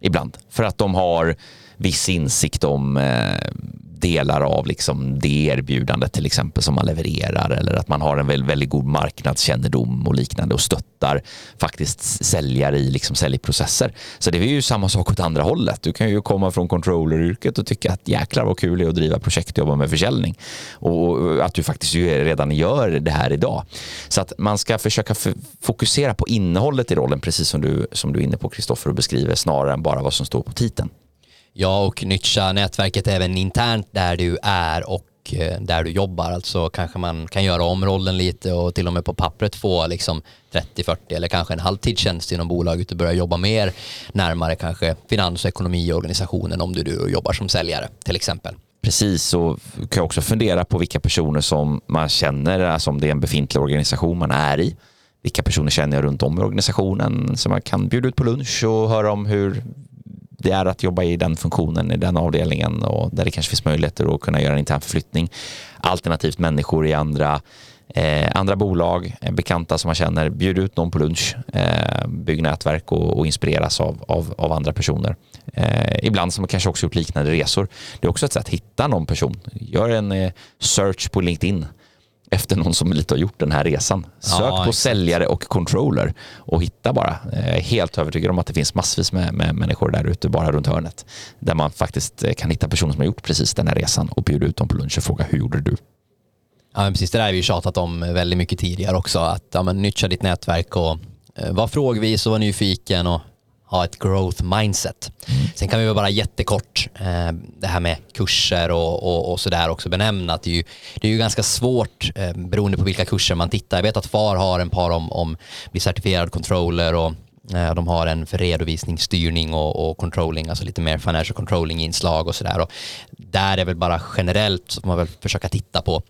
ibland för att de har viss insikt om eh, delar av liksom det erbjudandet till exempel som man levererar eller att man har en väldigt, väldigt god marknadskännedom och liknande och stöttar faktiskt säljare i liksom säljprocesser. Så det är ju samma sak åt andra hållet. Du kan ju komma från controlleryrket och tycka att jäklar vad kul det är att driva projekt och jobba med försäljning och att du faktiskt redan gör det här idag. Så att man ska försöka fokusera på innehållet i rollen precis som du, som du är inne på Kristoffer och beskriver snarare än bara vad som står på titeln. Ja, och nyttja nätverket även internt där du är och eh, där du jobbar. Alltså kanske man kan göra om rollen lite och till och med på pappret få liksom 30-40 eller kanske en halvtidstjänst inom bolaget och börja jobba mer närmare kanske finans och ekonomi i organisationen om du, du jobbar som säljare till exempel. Precis, och kan jag också fundera på vilka personer som man känner, eh, alltså om det är en befintlig organisation man är i. Vilka personer känner jag runt om i organisationen som man kan bjuda ut på lunch och höra om hur det är att jobba i den funktionen, i den avdelningen och där det kanske finns möjligheter att kunna göra en intern förflyttning. Alternativt människor i andra, eh, andra bolag, eh, bekanta som man känner, bjud ut någon på lunch, eh, bygg nätverk och, och inspireras av, av, av, andra personer. Eh, ibland som man kanske också gjort liknande resor. Det är också ett sätt att hitta någon person. Gör en eh, search på LinkedIn efter någon som lite har gjort den här resan. Sök ja, på exakt. säljare och controller och hitta bara. Jag är helt övertygad om att det finns massvis med, med människor där ute bara runt hörnet där man faktiskt eh, kan hitta personer som har gjort precis den här resan och bjuda ut dem på lunch och fråga hur gjorde du? Ja, precis. Det där har vi tjatat om väldigt mycket tidigare också. Att ja, men, nyttja ditt nätverk och eh, var frågvis och var nyfiken och ha ett growth mindset. Mm. Sen kan vi väl bara jättekort eh, det här med kurser och, och, och sådär också benämna att det är ju, det är ju ganska svårt eh, beroende på vilka kurser man tittar. Jag vet att FAR har en par om, om bli certifierad controller och eh, de har en för redovisningsstyrning och, och controlling, alltså lite mer financial controlling inslag och sådär. Där är väl bara generellt så får man väl försöka titta på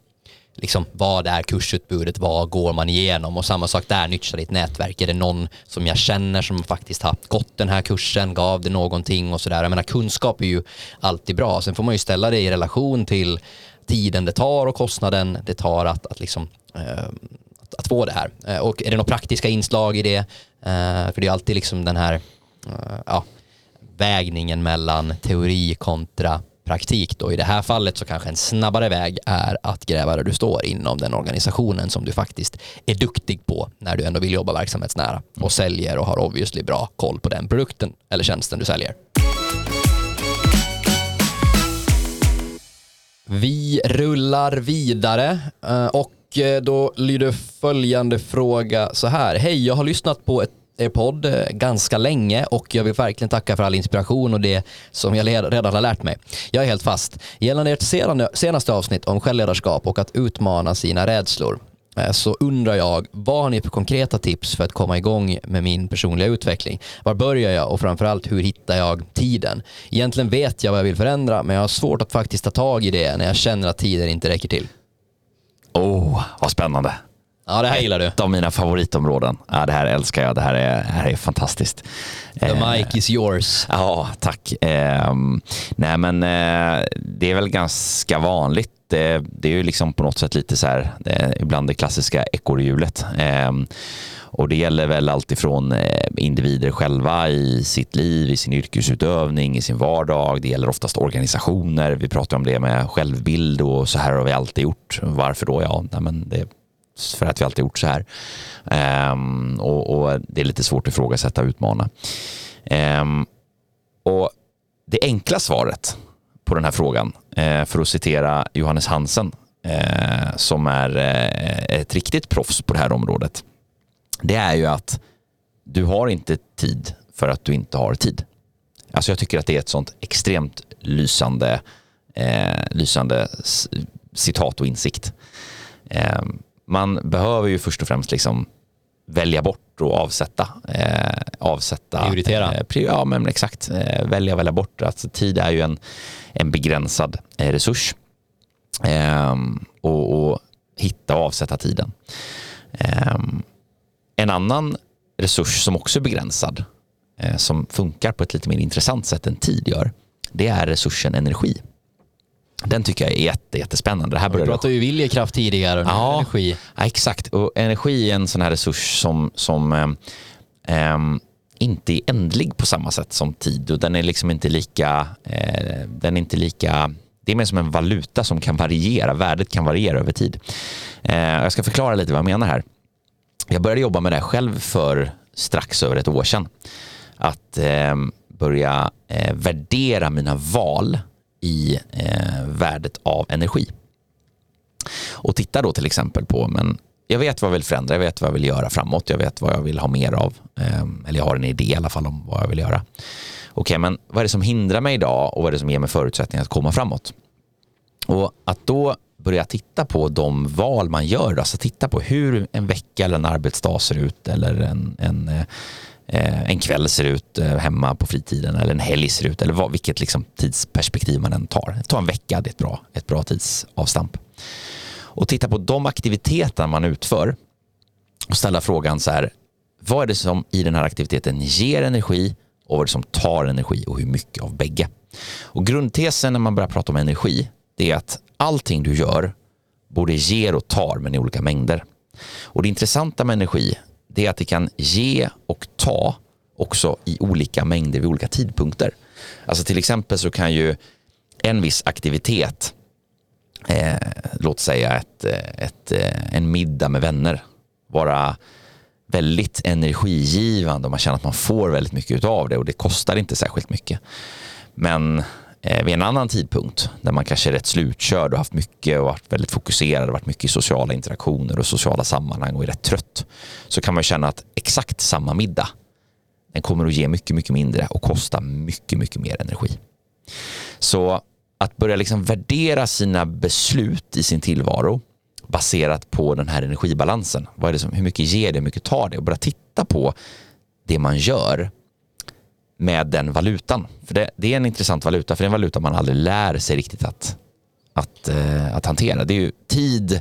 liksom, vad är kursutbudet, vad går man igenom och samma sak där, nyttja ditt nätverk. Är det någon som jag känner som faktiskt har gått den här kursen, gav det någonting och sådär. Jag menar kunskap är ju alltid bra. Sen får man ju ställa det i relation till tiden det tar och kostnaden det tar att, att liksom, eh, att få det här? Eh, och är det några praktiska inslag i det? Eh, för det är alltid liksom den här eh, ja, vägningen mellan teori kontra praktik då. I det här fallet så kanske en snabbare väg är att gräva där du står inom den organisationen som du faktiskt är duktig på när du ändå vill jobba verksamhetsnära och säljer och har obviously bra koll på den produkten eller tjänsten du säljer. Vi rullar vidare eh, och eh, då lyder följande fråga så här. Hej, jag har lyssnat på ett er podd eh, ganska länge och jag vill verkligen tacka för all inspiration och det som jag redan har lärt mig. Jag är helt fast. Gällande ert senaste avsnitt om självledarskap och att utmana sina rädslor eh, så undrar jag, vad har ni för konkreta tips för att komma igång med min personliga utveckling? Var börjar jag och framförallt hur hittar jag tiden? Egentligen vet jag vad jag vill förändra men jag har svårt att faktiskt ta tag i det när jag känner att tiden inte räcker till. Åh, oh, vad spännande. Ja, det här gillar du. Ett av mina favoritområden. Ja, det här älskar jag. Det här är, det här är fantastiskt. The eh, mic is yours. Ja, tack. Eh, nej, men eh, det är väl ganska vanligt. Det, det, är ju liksom på något sätt lite så här, det, ibland det klassiska ekorrhjulet. Eh, och det gäller väl alltifrån eh, individer själva i sitt liv, i sin yrkesutövning, i sin vardag. Det gäller oftast organisationer. Vi pratar om det med självbild och så här har vi alltid gjort. Varför då? Ja, nej, men det för att vi alltid gjort så här. Um, och, och, det är lite svårt att ifrågasätta och utmana. Um, och det enkla svaret på den här frågan, uh, för att citera Johannes Hansen, uh, som är uh, ett riktigt proffs på det här området, det är ju att du har inte tid för att du inte har tid. Alltså jag tycker att det är ett sånt extremt lysande, lysande citat och insikt. Um, man behöver ju först och främst liksom välja bort och avsätta. Eh, avsätta Prioritera. Eh, ja, men exakt. Eh, välja välja bort. Alltså, tid är ju en, en begränsad eh, resurs. Ehm, och, och, hitta och avsätta tiden. Ehm, en annan resurs som också är begränsad, eh, som funkar på ett lite mer intressant sätt än tid gör, det är resursen energi. Den tycker jag är jätte, jättespännande. Det här Vi pratade ju viljekraft tidigare och ja, energi. Ja, exakt. Och energi är en sån här resurs som, som eh, inte är ändlig på samma sätt som tid och den är liksom inte lika, eh, den är inte lika det är mer som en valuta som kan variera, värdet kan variera över tid. Eh, jag ska förklara lite vad jag menar här. Jag började jobba med det här själv för strax över ett år sedan. Att eh, börja eh, värdera mina val i eh, värdet av energi. Och titta då till exempel på, men jag vet vad jag vill förändra, jag vet vad jag vill göra framåt, jag vet vad jag vill ha mer av, eh, eller jag har en idé i alla fall om vad jag vill göra. Okej, okay, men vad är det som hindrar mig idag och vad är det som ger mig förutsättningar att komma framåt? Och att då börja titta på de val man gör, alltså titta på hur en vecka eller en arbetsdag ser ut eller en, en eh, Eh, en kväll ser ut eh, hemma på fritiden eller en helg ser ut eller vad, vilket liksom tidsperspektiv man än tar. Ta en vecka, det är ett bra, ett bra tidsavstamp. Och titta på de aktiviteter man utför och ställa frågan så här, vad är det som i den här aktiviteten ger energi och vad är det som tar energi och hur mycket av bägge? Och grundtesen när man börjar prata om energi, det är att allting du gör både ger och tar men i olika mängder. Och det intressanta med energi det är att det kan ge och ta också i olika mängder vid olika tidpunkter. Alltså till exempel så kan ju en viss aktivitet, eh, låt säga ett, eh, ett, eh, en middag med vänner, vara väldigt energigivande och man känner att man får väldigt mycket av det och det kostar inte särskilt mycket. Men Eh, vid en annan tidpunkt där man kanske är rätt slutkörd och haft mycket och varit väldigt fokuserad och varit mycket i sociala interaktioner och sociala sammanhang och är rätt trött så kan man känna att exakt samma middag den kommer att ge mycket, mycket mindre och kosta mycket, mycket mer energi. Så att börja liksom värdera sina beslut i sin tillvaro baserat på den här energibalansen. Vad är det som, hur mycket ger det, hur mycket tar det? Och börja titta på det man gör med den valutan. För det, det, är en intressant valuta, för det är en valuta man aldrig lär sig riktigt att, att, uh, att hantera. Det är ju tid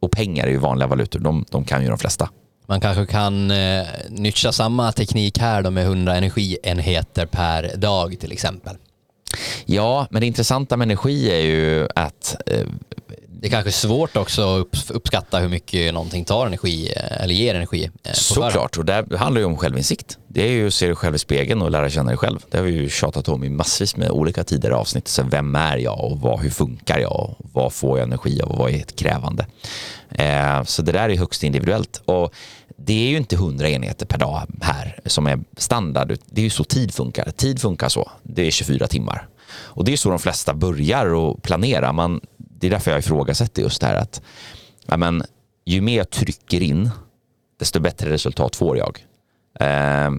och pengar är ju vanliga valutor. De, de kan ju de flesta. Man kanske kan eh, nyttja samma teknik här då med 100 energienheter per dag till exempel. Ja, men det intressanta med energi är ju att eh, det är kanske svårt också att uppskatta hur mycket någonting tar energi eh, eller ger energi. Eh, Såklart, och det handlar ju om självinsikt. Det är ju att se dig själv i spegeln och lära känna dig själv. Det har vi ju tjatat om i massvis med olika tidigare avsnitt. Så vem är jag och vad, hur funkar jag? Och vad får jag energi av och vad är ett krävande? Eh, så det där är högst individuellt. Och det är ju inte 100 enheter per dag här som är standard. Det är ju så tid funkar. Tid funkar så. Det är 24 timmar. Och det är så de flesta börjar och planera. Man, det är därför jag ifrågasätter just det här att ja, men, ju mer jag trycker in, desto bättre resultat får jag. Eh,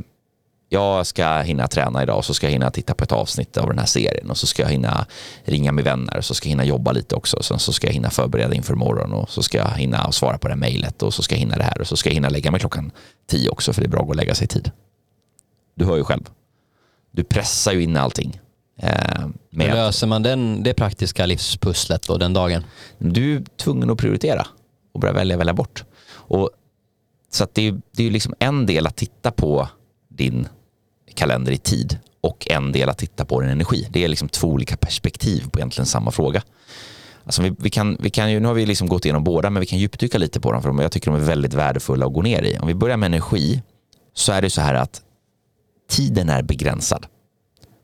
jag ska hinna träna idag och så ska jag hinna titta på ett avsnitt av den här serien och så ska jag hinna ringa med vänner och så ska jag hinna jobba lite också. Sen så ska jag hinna förbereda inför morgon och så ska jag hinna svara på det här mejlet och så ska jag hinna det här och så ska jag hinna lägga mig klockan tio också för det är bra att gå och lägga sig i tid. Du hör ju själv. Du pressar ju in allting. Eh, Hur löser man den, det praktiska livspusslet då den dagen? Du är tvungen att prioritera och börja välja välja bort. Och, så det, är, det är liksom en del att titta på din kalender i tid och en del att titta på din energi. Det är liksom två olika perspektiv på egentligen samma fråga. Alltså vi, vi, kan, vi kan ju, nu har vi liksom gått igenom båda, men vi kan djupdyka lite på dem, för jag tycker de är väldigt värdefulla att gå ner i. Om vi börjar med energi, så är det så här att tiden är begränsad.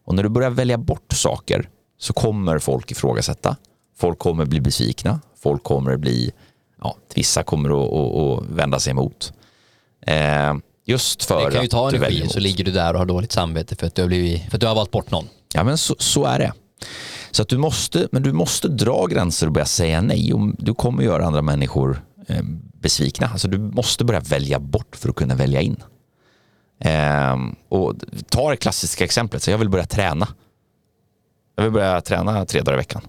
Och när du börjar välja bort saker så kommer folk ifrågasätta. Folk kommer bli besvikna. Folk kommer bli, ja, vissa kommer att, att, att vända sig emot. Eh, just för Det kan ju ta energi så ligger du där och har dåligt samvete för att du har, blivit, för att du har valt bort någon. Ja men så, så är det. Så att du måste, men du måste dra gränser och börja säga nej. Du kommer göra andra människor eh, besvikna. Alltså du måste börja välja bort för att kunna välja in. Eh, och ta det klassiska exemplet, så jag vill börja träna. Jag vill börja träna tre dagar i veckan.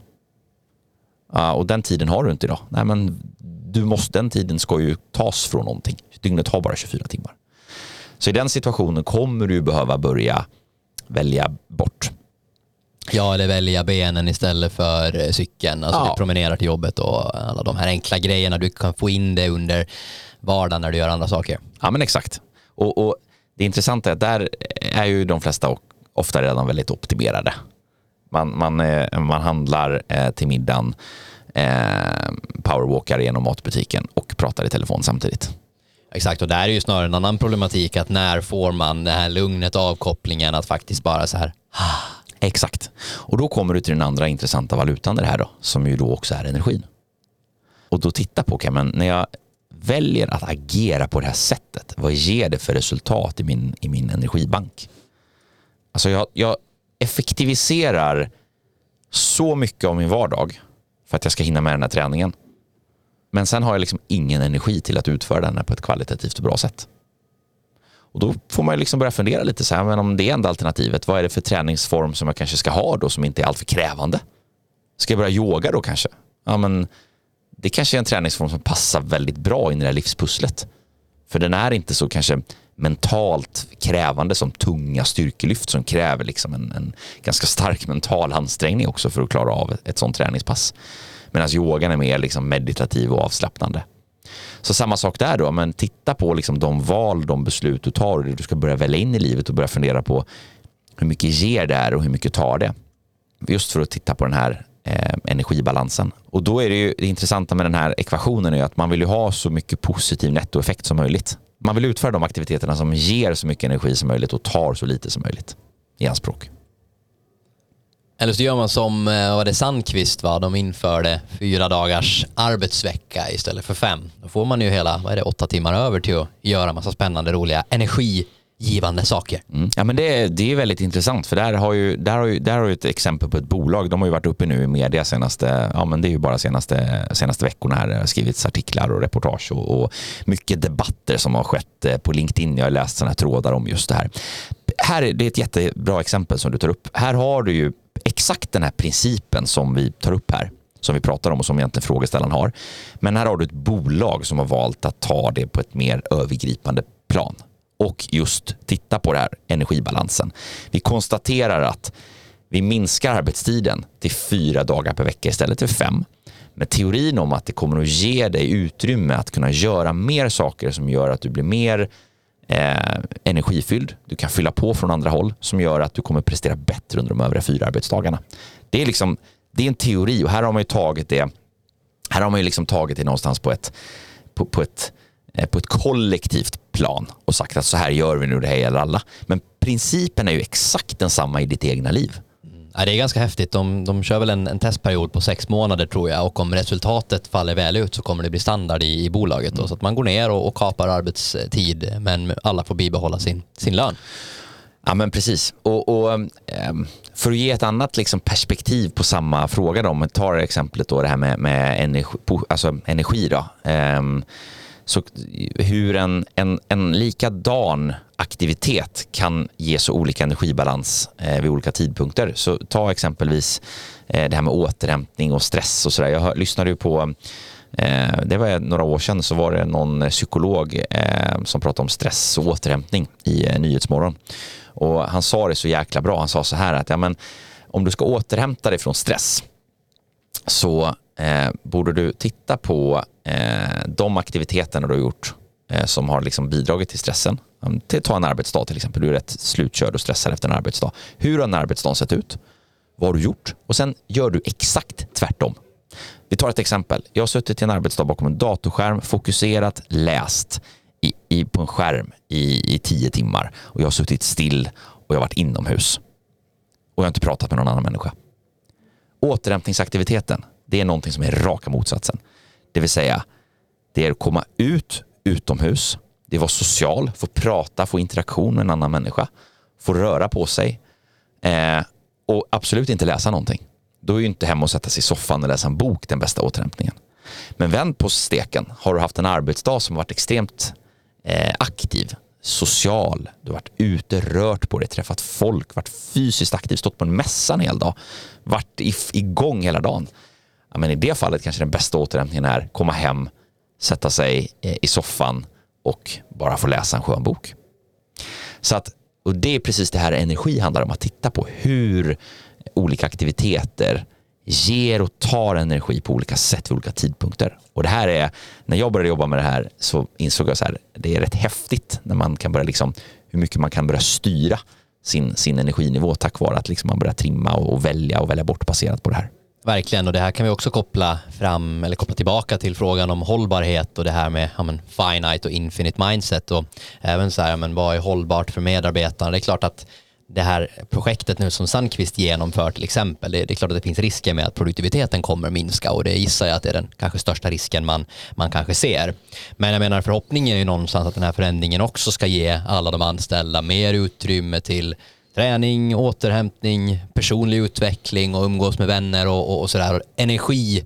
Uh, och den tiden har du inte idag. Nej, men du måste, den tiden ska ju tas från någonting. Dygnet har bara 24 timmar. Så i den situationen kommer du behöva börja välja bort. Ja, eller välja benen istället för eh, cykeln. Alltså ja. du promenerar till jobbet och alla de här enkla grejerna. Du kan få in det under vardagen när du gör andra saker. Ja, men exakt. Och, och det intressanta är att där är ju de flesta ofta redan väldigt optimerade. Man, man, eh, man handlar eh, till middagen, powerwalkar genom matbutiken och pratar i telefon samtidigt. Exakt, och där är ju snarare en annan problematik att när får man det här lugnet, avkopplingen, att faktiskt bara så här Exakt. Och då kommer du till den andra intressanta valutan det här då, som ju då också är energin. Och då titta på, okay, men när jag väljer att agera på det här sättet, vad ger det för resultat i min, i min energibank? Alltså jag, jag effektiviserar så mycket av min vardag för att jag ska hinna med den här träningen. Men sen har jag liksom ingen energi till att utföra den på ett kvalitativt och bra sätt. Och då får man liksom börja fundera lite så här, men om det är enda alternativet, vad är det för träningsform som jag kanske ska ha då som inte är alltför krävande? Ska jag börja yoga då kanske? Ja, men det kanske är en träningsform som passar väldigt bra in i det här livspusslet. För den är inte så kanske mentalt krävande som tunga styrkelyft som kräver liksom en, en ganska stark mental ansträngning också för att klara av ett, ett sånt träningspass. Medan yogan är mer liksom meditativ och avslappnande. Så samma sak där då, men titta på liksom de val, de beslut du tar och det du ska börja välja in i livet och börja fundera på hur mycket ger det här och hur mycket tar det? Just för att titta på den här eh, energibalansen. Och då är det ju det intressanta med den här ekvationen är att man vill ju ha så mycket positiv nettoeffekt som möjligt. Man vill utföra de aktiviteterna som ger så mycket energi som möjligt och tar så lite som möjligt i anspråk. Eller så gör man som eh, vad var det Sandqvist, va? de införde fyra dagars arbetsvecka istället för fem. Då får man ju hela, vad är det, åtta timmar över till att göra massa spännande, roliga, energi givande saker. Mm. Ja, men det, det är väldigt intressant för där har, ju, där, har ju, där har ju ett exempel på ett bolag. De har ju varit uppe nu i media senaste, ja men det är ju bara senaste, senaste veckorna här. Det har skrivits artiklar och reportage och, och mycket debatter som har skett eh, på LinkedIn. Jag har läst sådana här trådar om just det här. Här är det ett jättebra exempel som du tar upp. Här har du ju exakt den här principen som vi tar upp här, som vi pratar om och som egentligen frågeställaren har. Men här har du ett bolag som har valt att ta det på ett mer övergripande plan och just titta på det här energibalansen. Vi konstaterar att vi minskar arbetstiden till fyra dagar per vecka istället för fem. Med teorin om att det kommer att ge dig utrymme att kunna göra mer saker som gör att du blir mer eh, energifylld. Du kan fylla på från andra håll som gör att du kommer prestera bättre under de övriga fyra arbetsdagarna. Det är, liksom, det är en teori och här har man ju tagit det Här har man ju liksom tagit det någonstans på ett, på, på ett, eh, på ett kollektivt plan och sagt att så här gör vi nu, det här gäller alla. Men principen är ju exakt densamma i ditt egna liv. Ja, det är ganska häftigt. De, de kör väl en, en, testperiod på sex månader tror jag och om resultatet faller väl ut så kommer det bli standard i, i bolaget. Då, så att man går ner och, och kapar arbetstid men alla får bibehålla sin, sin lön. Ja men precis. Och, och ehm, för att ge ett annat liksom perspektiv på samma fråga då, om vi tar exemplet då det här med, med energi, alltså energi då. Ehm, så hur en, en, en likadan aktivitet kan ge så olika energibalans eh, vid olika tidpunkter. Så ta exempelvis eh, det här med återhämtning och stress och sådär. Jag hör, lyssnade ju på eh, det var några år sedan så var det någon psykolog eh, som pratade om stress och återhämtning i eh, Nyhetsmorgon. Och han sa det så jäkla bra. Han sa så här att ja, men, om du ska återhämta dig från stress så eh, borde du titta på Eh, de aktiviteterna du har gjort eh, som har liksom bidragit till stressen. Ta en arbetsdag till exempel. Du är rätt slutkörd och stressad efter en arbetsdag. Hur har en arbetsdag sett ut? Vad har du gjort? Och sen gör du exakt tvärtom. Vi tar ett exempel. Jag har suttit i en arbetsdag bakom en datorskärm, fokuserat, läst i, i, på en skärm i, i tio timmar och jag har suttit still och jag har varit inomhus. Och jag har inte pratat med någon annan människa. Återhämtningsaktiviteten, det är någonting som är raka motsatsen. Det vill säga, det är att komma ut utomhus, det är att vara social, få prata, få interaktion med en annan människa, få röra på sig eh, och absolut inte läsa någonting. Då är ju inte hemma och sätta sig i soffan och läsa en bok den bästa återhämtningen. Men vänd på steken. Har du haft en arbetsdag som varit extremt eh, aktiv, social, du har varit ute, rört på dig, träffat folk, varit fysiskt aktiv, stått på en mässa en hel dag, varit igång hela dagen. Ja, men I det fallet kanske den bästa återhämtningen är komma hem, sätta sig eh, i soffan och bara få läsa en skön bok. Så att, och det är precis det här energi handlar om, att titta på hur olika aktiviteter ger och tar energi på olika sätt vid olika tidpunkter. Och det här är, när jag började jobba med det här så insåg jag så här, det är rätt häftigt när man kan börja liksom, hur mycket man kan börja styra sin, sin energinivå tack vare att liksom man börjar trimma och, och välja och välja bort baserat på det här. Verkligen, och det här kan vi också koppla fram eller koppla tillbaka till frågan om hållbarhet och det här med ja, men, finite och infinite mindset och även så här, ja, men, vad är hållbart för medarbetarna? Det är klart att det här projektet nu som Sandqvist genomför till exempel, det, det, är klart att det finns risker med att produktiviteten kommer minska och det gissar jag att det är den kanske största risken man, man kanske ser. Men jag menar förhoppningen är ju någonstans att den här förändringen också ska ge alla de anställda mer utrymme till träning, återhämtning, personlig utveckling och umgås med vänner och, och, och sådär. Energi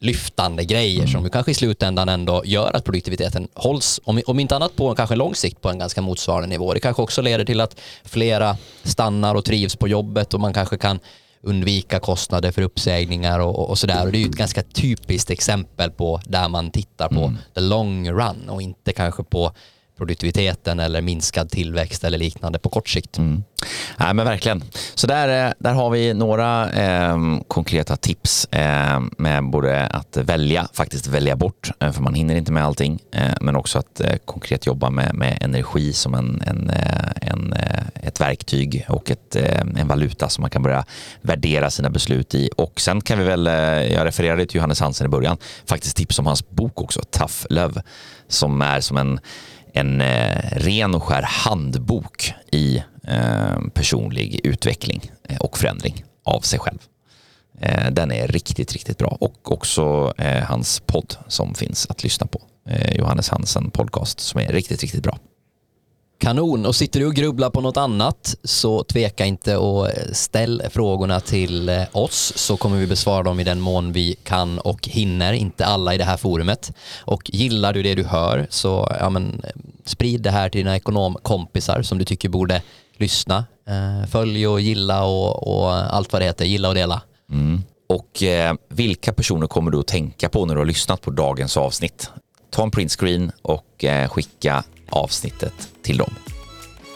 lyftande grejer mm. som ju kanske i slutändan ändå gör att produktiviteten hålls, om, om inte annat på kanske lång sikt, på en ganska motsvarande nivå. Det kanske också leder till att flera stannar och trivs på jobbet och man kanske kan undvika kostnader för uppsägningar och, och sådär. Och det är ju ett ganska typiskt exempel på där man tittar på mm. the long run och inte kanske på produktiviteten eller minskad tillväxt eller liknande på kort sikt. Mm. Ja, men verkligen. Så där, eh, där har vi några eh, konkreta tips eh, med både att välja, faktiskt välja bort, eh, för man hinner inte med allting, eh, men också att eh, konkret jobba med, med energi som en, en, eh, en, eh, ett verktyg och ett, en valuta som man kan börja värdera sina beslut i. Och sen kan vi väl, jag refererade till Johannes Hansen i början, faktiskt tips om hans bok också, Tough Love, som är som en en eh, ren och skär handbok i eh, personlig utveckling eh, och förändring av sig själv. Eh, den är riktigt, riktigt bra och också eh, hans podd som finns att lyssna på. Eh, Johannes Hansen podcast som är riktigt, riktigt bra. Kanon, och sitter du och grubblar på något annat så tveka inte och eh, ställ frågorna till eh, oss så kommer vi besvara dem i den mån vi kan och hinner, inte alla i det här forumet. Och gillar du det du hör så ja, men, eh, sprid det här till dina ekonomkompisar som du tycker borde lyssna. Följ och gilla och, och allt vad det heter, gilla och dela. Mm. Och eh, vilka personer kommer du att tänka på när du har lyssnat på dagens avsnitt? Ta en printscreen och eh, skicka avsnittet till dem.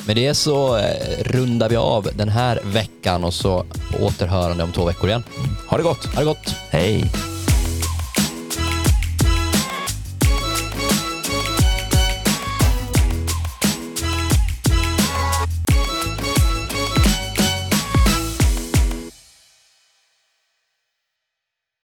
Med det så eh, rundar vi av den här veckan och så återhörande om två veckor igen. Ha det gott! Ha det gott! Hej!